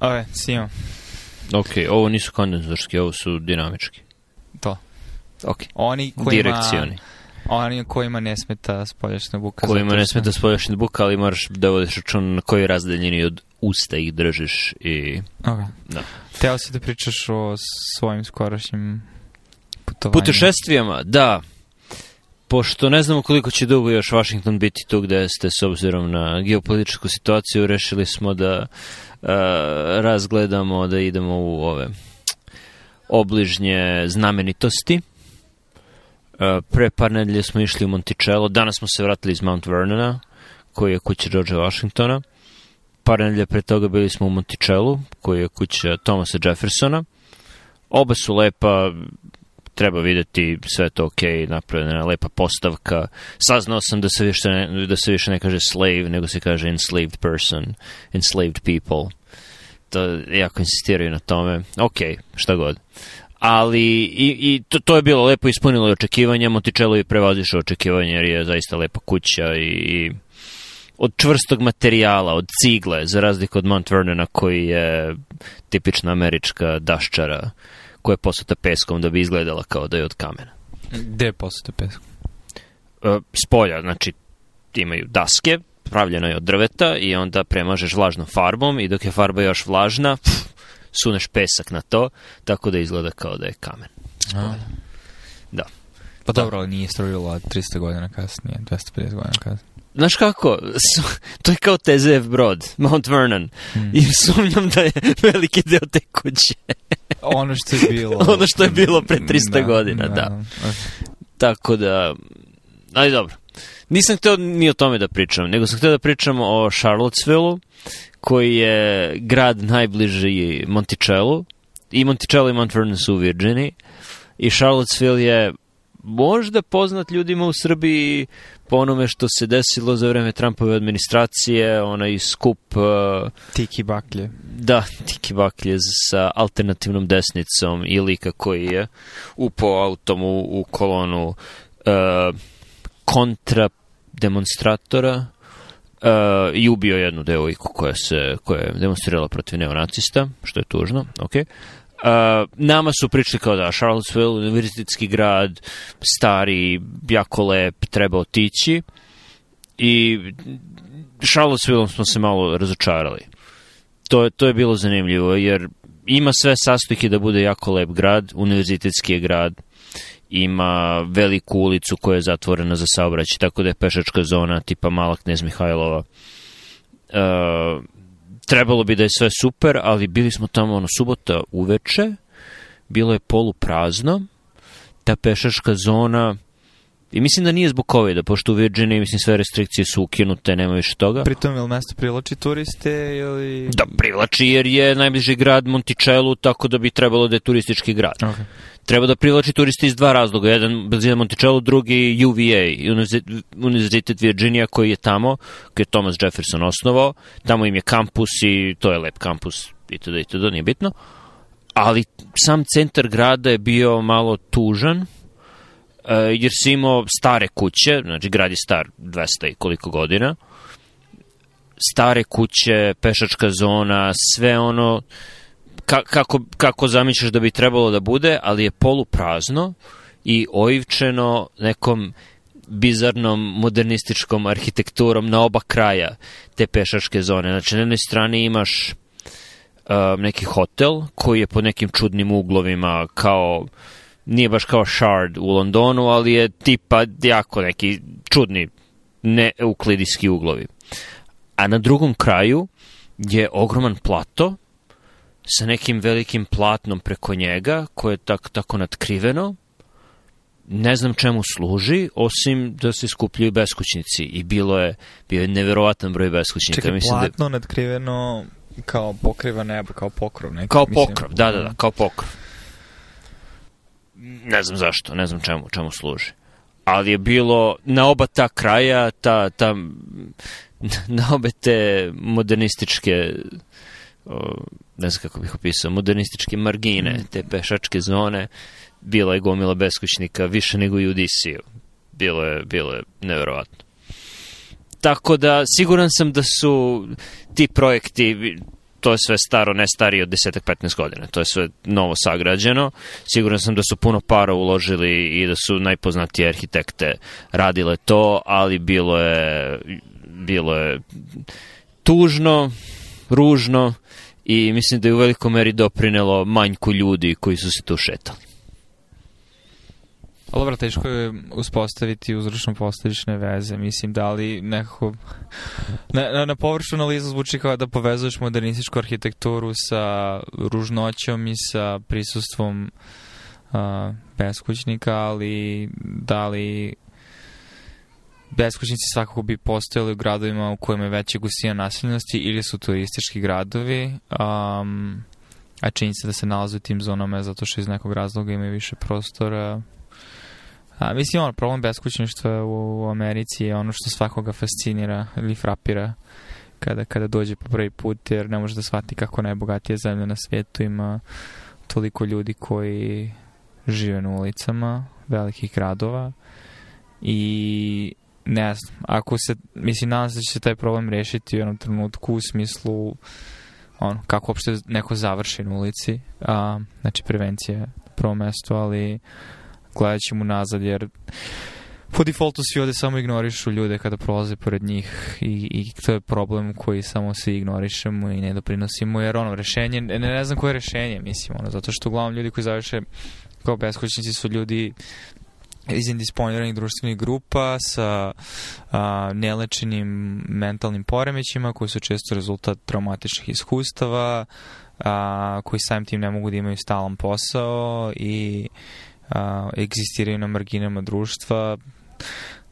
Ove, Simo, Ok, ovo nisu kondenzorski, ovo su dinamički. to. Ok, Oni kojima, direkcioni. oni kojima ne smeta spoljašnja buka. Kojima zato ne smeta spoljašnji buka, ali moraš da vodiš račun na kojoj razdaljini od usta ih držiš i... Ok. Da. Teo si da pričaš o svojim skorašnjim putovanjima. Putešestvijama, da. Pošto ne znamo koliko će dugo još Washington biti tu gde ste s obzirom na geopolitičku situaciju, rešili smo da uh, razgledamo, da idemo u ove obližnje znamenitosti. Uh, pre par nedelje smo išli u Monticello, danas smo se vratili iz Mount Vernona, koji je kuća Georgea Washingtona. Par nedelje pre toga bili smo u Monticello, koji je kuća Thomasa Jeffersona. Oba su lepa, treba videti sve to ok, napravljena je lepa postavka. Saznao sam da se više ne, da se više ne kaže slave, nego se kaže enslaved person, enslaved people. To jako insistiraju na tome. Ok, šta god. Ali i, i to, to je bilo lepo, ispunilo očekivanja, Monticello je prevazišao očekivanja jer je zaista lepa kuća i, i od čvrstog materijala, od cigle, za razliku od Mount Vernona koji je tipična američka daščara koja je posuta peskom da bi izgledala kao da je od kamena. Gde je posuta peska? E, s polja, znači imaju daske, pravljeno je od drveta i onda premažeš vlažnom farbom i dok je farba još vlažna, pff, suneš pesak na to, tako da izgleda kao da je kamen. A. Da. Pa dobro, ali nije strujilo 300 godina kasnije, 250 godina kasnije. Znaš kako, to je kao TZF Brod, Mount Vernon, Hmm. i sumnjam da je veliki deo te kuće. Ono što je bilo... Ono što je bilo pre 300 godina, da. Tako da, ali dobro. Nisam hteo ni o tome da pričam, nego sam hteo da pričam o Charlottesville-u, koji je grad najbliži Monticello. I Monticello i Mount Vernon su u Virginiji. I Charlottesville je možda poznat ljudima u Srbiji po onome što se desilo za vreme Trumpove administracije, onaj skup uh, Tiki baklje. da, Tiki Baklje sa alternativnom desnicom i lika koji je upao autom u, u kolonu uh, kontra demonstratora uh, i ubio jednu devojku koja, se, koja je demonstrirala protiv neonacista, što je tužno, ok. Uh, nama su pričali kao da Charlottesville, univerzitetski grad, stari, jako lep, treba otići i Charlottesville smo se malo razočarali to, to je bilo zanimljivo, jer ima sve sastojke da bude jako lep grad, univerzitetski je grad, ima veliku ulicu koja je zatvorena za saobraćaj, tako da je pešačka zona tipa Mala Knez Mihajlova. E, trebalo bi da je sve super, ali bili smo tamo ono subota uveče, bilo je poluprazno, ta pešačka zona I mislim da nije zbog COVID-a, pošto u Virginiji, mislim, sve restrikcije su ukinute, nema više toga. Pritom je li mesto privlači turiste ili... Da, privlači jer je najbliži grad Monticello, tako da bi trebalo da je turistički grad. Okay. Treba da privlači turiste iz dva razloga. Jedan blizina Monticello, drugi UVA, Univerzi- Univerzitet Virginia koji je tamo, koji je Thomas Jefferson osnovao. Tamo im je kampus i to je lep kampus itd. itd. nije bitno. Ali sam centar grada je bio malo tužan, e, jer si imao stare kuće, znači grad je star 200 i koliko godina, stare kuće, pešačka zona, sve ono ka, kako, kako zamišljaš da bi trebalo da bude, ali je poluprazno i oivčeno nekom bizarnom modernističkom arhitekturom na oba kraja te pešačke zone. Znači, na jednoj strani imaš uh, neki hotel koji je po nekim čudnim uglovima kao nije baš kao Shard u Londonu, ali je tipa jako neki čudni neuklidijski uglovi. A na drugom kraju je ogroman plato sa nekim velikim platnom preko njega, koje je tak, tako natkriveno. Ne znam čemu služi, osim da se skupljaju beskućnici. I bilo je, bio je neverovatan broj beskućnika. Čekaj, Mislim da, platno nadkriveno kao pokriva nebo, kao pokrov neki. kao mislim. pokrov, da, da, da, kao pokrov. Ne znam zašto, ne znam čemu, čemu služi. Ali je bilo na oba ta kraja, ta, ta, na obe te modernističke ne znam kako bih opisao, modernističke margine, te pešačke zone, bila je gomila beskućnika više nego i u DC-u. Bilo je, bilo je neverovatno. Tako da, siguran sam da su ti projekti, to je sve staro, ne starije od 10-15 godina. To je sve novo sagrađeno. Siguran sam da su puno para uložili i da su najpoznatije arhitekte radile to, ali bilo je, bilo je tužno, ružno i mislim da je u velikoj meri doprinelo manjku ljudi koji su se tu šetali. Ali dobro, teško je uspostaviti uzročno-postavične veze. Mislim, da li nekako... Na, na, na površu analizu zvuči kao da povezuješ modernističku arhitekturu sa ružnoćom i sa prisustvom uh, beskućnika, ali da li beskućnici svakako bi postojali u gradovima u kojima je veća gustina naseljenosti ili su turistički gradovi, um, a činjenica da se nalaze u tim zonama zato što iz nekog razloga imaju više prostora, A, mislim, ono, problem beskućništva u, u Americi je ono što svakoga fascinira ili frapira kada, kada dođe po prvi put, jer ne može da shvati kako najbogatija zemlja na svijetu ima toliko ljudi koji žive na ulicama velikih gradova i ne znam, ako se, mislim, nadam se da će se taj problem rešiti u jednom trenutku u smislu ono, kako uopšte neko završi na ulici, a, znači prevencija prvo mesto, ali gledat ćemo nazad, jer po defaultu svi ovde samo ignorišu ljude kada prolaze pored njih i, i to je problem koji samo svi ignorišemo i ne doprinosimo, jer ono, rešenje, ne, ne znam koje je rešenje, mislim, ono, zato što uglavnom ljudi koji završe kao beskućnici su ljudi iz indisponiranih društvenih grupa sa a, nelečenim mentalnim poremećima koji su često rezultat traumatičnih iskustava, a, koji samim tim ne mogu da imaju stalan posao i a, egzistiraju na marginama društva.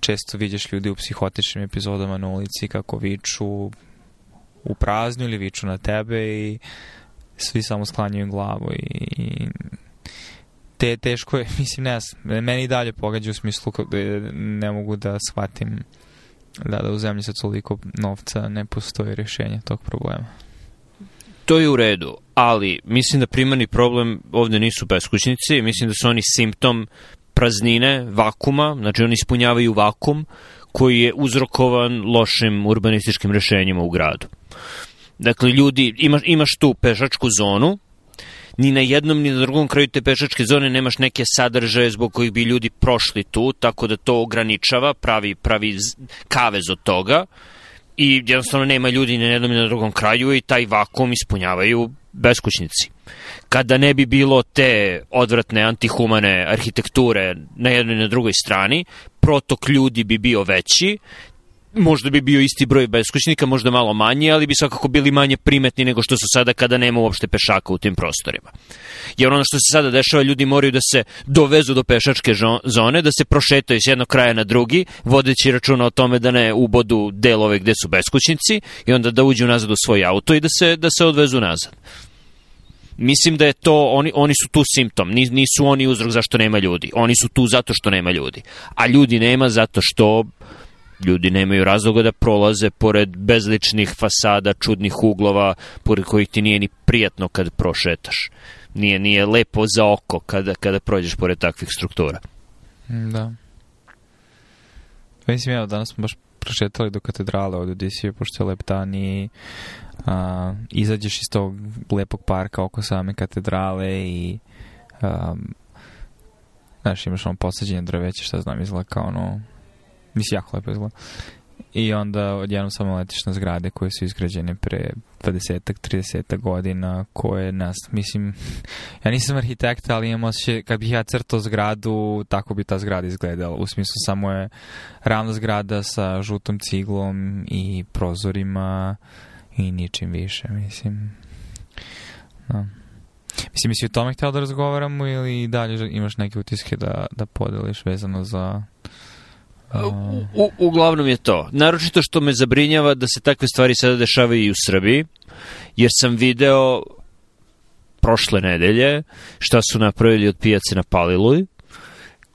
Često vidiš ljudi u psihotičnim epizodama na ulici kako viču u praznu ili viču na tebe i svi samo sklanjaju glavu i, i te, teško je, mislim, ne znam, meni i dalje pogađa u smislu da ne mogu da shvatim da, da u zemlji sa toliko novca ne postoji rješenje tog problema. To je u redu, ali mislim da primarni problem ovde nisu beskućnici, mislim da su oni simptom praznine, vakuma, znači oni ispunjavaju vakum koji je uzrokovan lošim urbanističkim rešenjima u gradu. Dakle, ljudi, imaš, imaš tu pešačku zonu, ni na jednom ni na drugom kraju te pešačke zone nemaš neke sadržaje zbog kojih bi ljudi prošli tu, tako da to ograničava, pravi, pravi kavez od toga i jednostavno nema ljudi ni na jednom ni na drugom kraju i taj vakum ispunjavaju beskućnici. Kada ne bi bilo te odvratne antihumane arhitekture na jednoj i na drugoj strani, protok ljudi bi bio veći, možda bi bio isti broj beskućnika, možda malo manje, ali bi svakako bili manje primetni nego što su sada kada nema uopšte pešaka u tim prostorima. Jer ono što se sada dešava, ljudi moraju da se dovezu do pešačke zone, da se prošetaju s jednog kraja na drugi, vodeći računa o tome da ne ubodu delove gde su beskućnici i onda da uđu nazad u svoj auto i da se, da se odvezu nazad. Mislim da je to, oni, oni su tu simptom, nisu oni uzrok zašto nema ljudi. Oni su tu zato što nema ljudi. A ljudi nema zato što ljudi nemaju razloga da prolaze pored bezličnih fasada, čudnih uglova, pored kojih ti nije ni prijatno kad prošetaš. Nije, nije lepo za oko kada, kada prođeš pored takvih struktura. Da. Pa mislim, evo, danas smo baš prošetali do katedrale od Odisije, pošto je lep dan i a, izađeš iz tog lepog parka oko same katedrale i a, znaš, imaš ono posađenje drveće, šta znam, izgleda kao ono Mislim, jako lepo izgleda. I onda odjednom samo letiš na zgrade koje su izgrađene pre 20-ak, 30 godina, koje nas, mislim, ja nisam arhitekt, ali imam osjećaj, kad bih ja crtao zgradu, tako bi ta zgrada izgledala. U smislu samo je ravna zgrada sa žutom ciglom i prozorima i ničim više, mislim. No. Mislim, misli o tome htio da razgovaramo ili dalje imaš neke utiske da, da podeliš vezano za U, uglavnom je to. Naročito što me zabrinjava da se takve stvari sada dešavaju i u Srbiji, jer sam video prošle nedelje šta su napravili od pijace na Paliluj,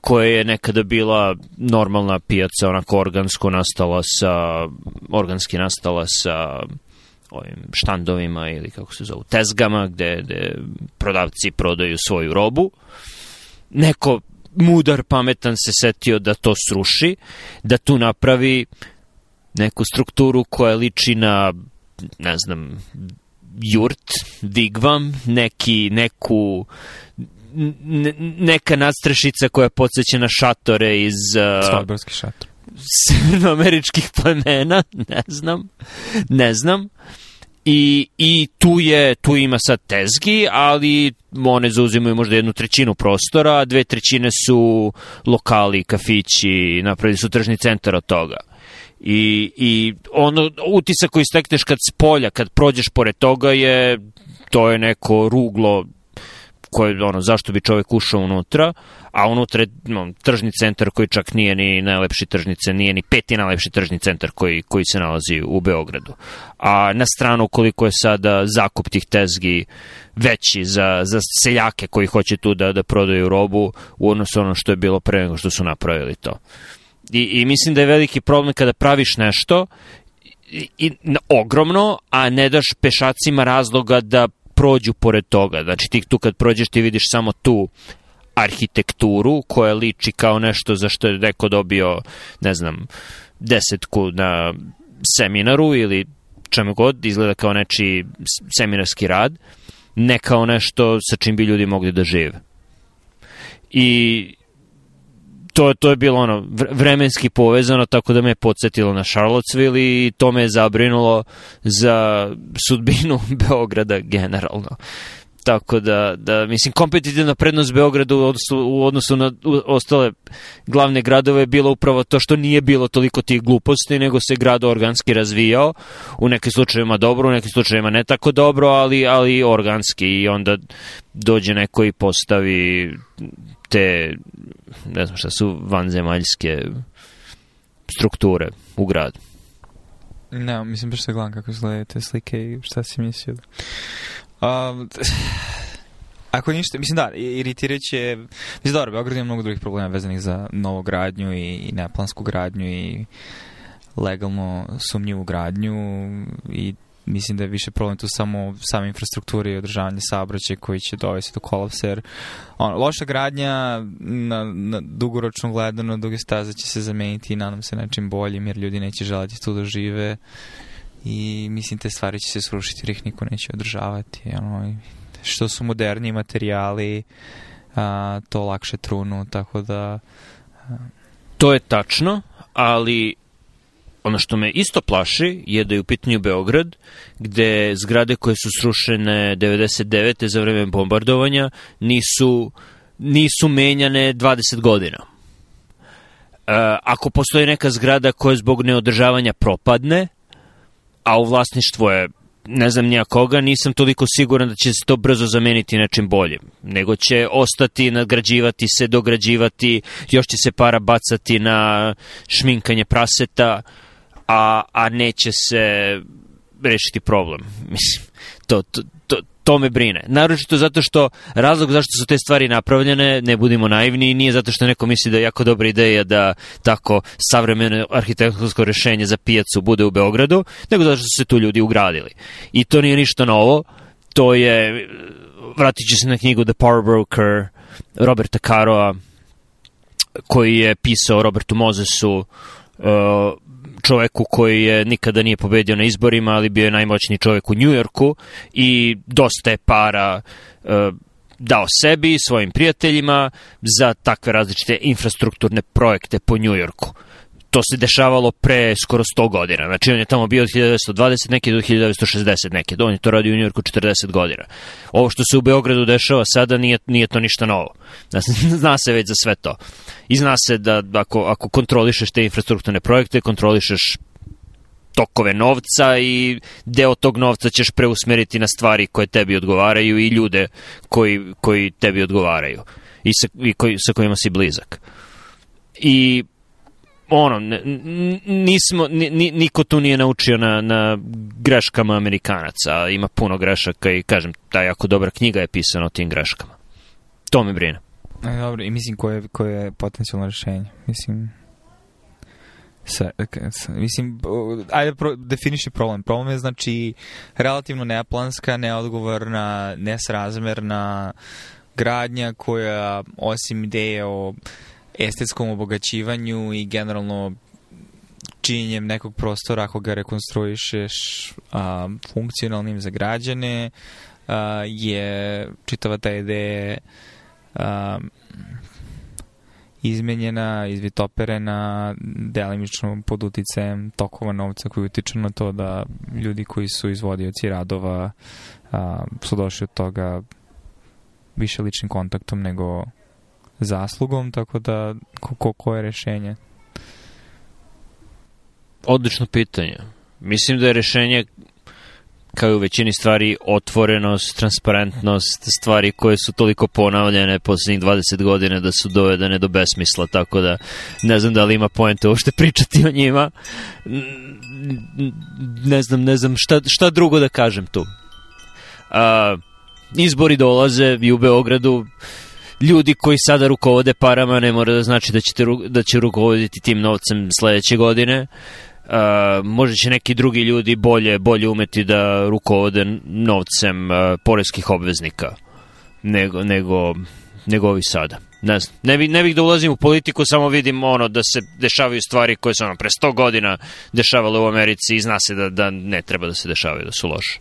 koja je nekada bila normalna pijaca, onako organsko nastala sa, organski nastala sa ovim štandovima ili kako se zovu, tezgama gde, gde prodavci prodaju svoju robu. Neko mudar, pametan se setio da to sruši, da tu napravi neku strukturu koja liči na, ne znam, jurt, vigvam, neki, neku neka nadstrešica koja podsjeća na šatore iz... Uh, Svalbardski šator. Severnoameričkih plemena, ne znam, ne znam. I, i tu je tu ima sad tezgi, ali one zauzimaju možda jednu trećinu prostora, a dve trećine su lokali, kafići, napravili su tržni centar od toga. I, i ono, utisak koji stekneš kad s polja, kad prođeš pored toga je, to je neko ruglo koje, ono, zašto bi čovek ušao unutra, a unutra je no, tržni centar koji čak nije ni najlepši tržnice, nije ni peti najlepši tržni centar koji, koji se nalazi u Beogradu. A na stranu koliko je sada zakup tih tezgi veći za, za seljake koji hoće tu da, da prodaju robu u odnosu ono što je bilo pre nego što su napravili to. I, I mislim da je veliki problem kada praviš nešto i, i, ogromno, a ne daš pešacima razloga da prođu pored toga. Znači ti tu kad prođeš ti vidiš samo tu arhitekturu koja liči kao nešto za što je neko dobio, ne znam, desetku na seminaru ili čemu god, izgleda kao nečiji seminarski rad, ne kao nešto sa čim bi ljudi mogli da žive. I to, to je bilo ono vremenski povezano, tako da me je podsjetilo na Charlottesville i to me je zabrinulo za sudbinu Beograda generalno. Tako da, da mislim, kompetitivna prednost Beograda u odnosu, u odnosu na ostale glavne gradove je bilo upravo to što nije bilo toliko tih gluposti, nego se grad organski razvijao, u nekim slučajevima dobro, u nekim slučajevima ne tako dobro, ali, ali organski i onda dođe neko i postavi te, ne znam šta su, vanzemaljske strukture u gradu. Ne, mislim baš se gledam kako izgledaju te slike i šta si mislio. Um, ako ništa, mislim da, iritiraće, mislim dobro, Beograd ima mnogo drugih problema vezanih za novogradnju i, i neplansku gradnju i legalno sumnjivu gradnju i mislim da je više problem tu samo same infrastrukture i održavanje saobraćaja koji će dovesti do kolapsa jer on, loša gradnja na, na dugoročno gledano duge staze će se zameniti i nadam se nečim boljim jer ljudi neće želati tu da žive i mislim te stvari će se srušiti jer ih niko neće održavati ono, što su moderni materijali a, to lakše trunu tako da a... to je tačno ali ono što me isto plaši je da je u pitanju Beograd, gde zgrade koje su srušene 99. za vreme bombardovanja nisu, nisu menjane 20 godina. E, ako postoji neka zgrada koja zbog neodržavanja propadne, a u vlasništvu je ne znam nija koga, nisam toliko siguran da će se to brzo zameniti nečim boljim, nego će ostati, nadgrađivati se, dograđivati, još će se para bacati na šminkanje praseta, a, a neće se rešiti problem. Mislim, to, to, to, to me brine. Naročito zato što razlog zašto su te stvari napravljene, ne budimo naivni, nije zato što neko misli da je jako dobra ideja da tako savremeno arhitektonsko rešenje za pijacu bude u Beogradu, nego zato što su se tu ljudi ugradili. I to nije ništa novo, to je, vratit ću se na knjigu The Power Broker Roberta Caroa, koji je pisao Robertu Mozesu, uh, čoveku koji je nikada nije pobedio na izborima, ali bio je najmoćniji čovek u Njujorku i dosta je para e, dao sebi svojim prijateljima za takve različite infrastrukturne projekte po Njujorku. To se dešavalo pre skoro 100 godina. Znači, on je tamo bio od 1920 neke do 1960 neke. On je to radio u Njujorku 40 godina. Ovo što se u Beogradu dešava sada nije, nije to ništa novo. Zna se već za sve to. I zna se da ako, ako kontrolišeš te infrastrukturne projekte, kontrolišeš tokove novca i deo tog novca ćeš preusmeriti na stvari koje tebi odgovaraju i ljude koji, koji tebi odgovaraju i sa, i koji, sa kojima si blizak. I ono, nismo, ni, niko tu nije naučio na, na greškama Amerikanaca, ima puno grešaka i kažem, ta jako dobra knjiga je pisana o tim greškama. To me brine. E, dobro, i mislim koje, koje je potencijalno rešenje. Mislim, sa, mislim, ajde pro, definiši problem. Problem je znači relativno neplanska, neodgovorna, nesrazmerna gradnja koja osim ideje o estetskom obogaćivanju i generalno činjenjem nekog prostora ako ga rekonstruišeš a, funkcionalnim za građane a, je čitava ta ideja a, izmenjena, izvitoperena delimično pod uticajem tokova novca koji utiču na to da ljudi koji su izvodioci radova a, su došli od toga više ličnim kontaktom nego zaslugom, tako da ko, ko je rešenje? Odlično pitanje. Mislim da je rešenje kao i u većini stvari otvorenost, transparentnost, stvari koje su toliko ponavljene poslednjih 20 godina da su dovedene do besmisla, tako da ne znam da li ima poente uopšte pričati o njima. Ne znam, ne znam šta, šta drugo da kažem tu. A, izbori dolaze i u Beogradu ljudi koji sada rukovode parama ne mora da znači da, ćete, da će rukovoditi tim novcem sledeće godine. Uh, možda će neki drugi ljudi bolje bolje umeti da rukovode novcem uh, poreskih obveznika nego, nego, nego ovi sada. Ne znam, ne, bih, ne bih da ulazim u politiku, samo vidim ono da se dešavaju stvari koje su ono pre 100 godina dešavale u Americi i zna se da, da ne treba da se dešavaju, da su loše.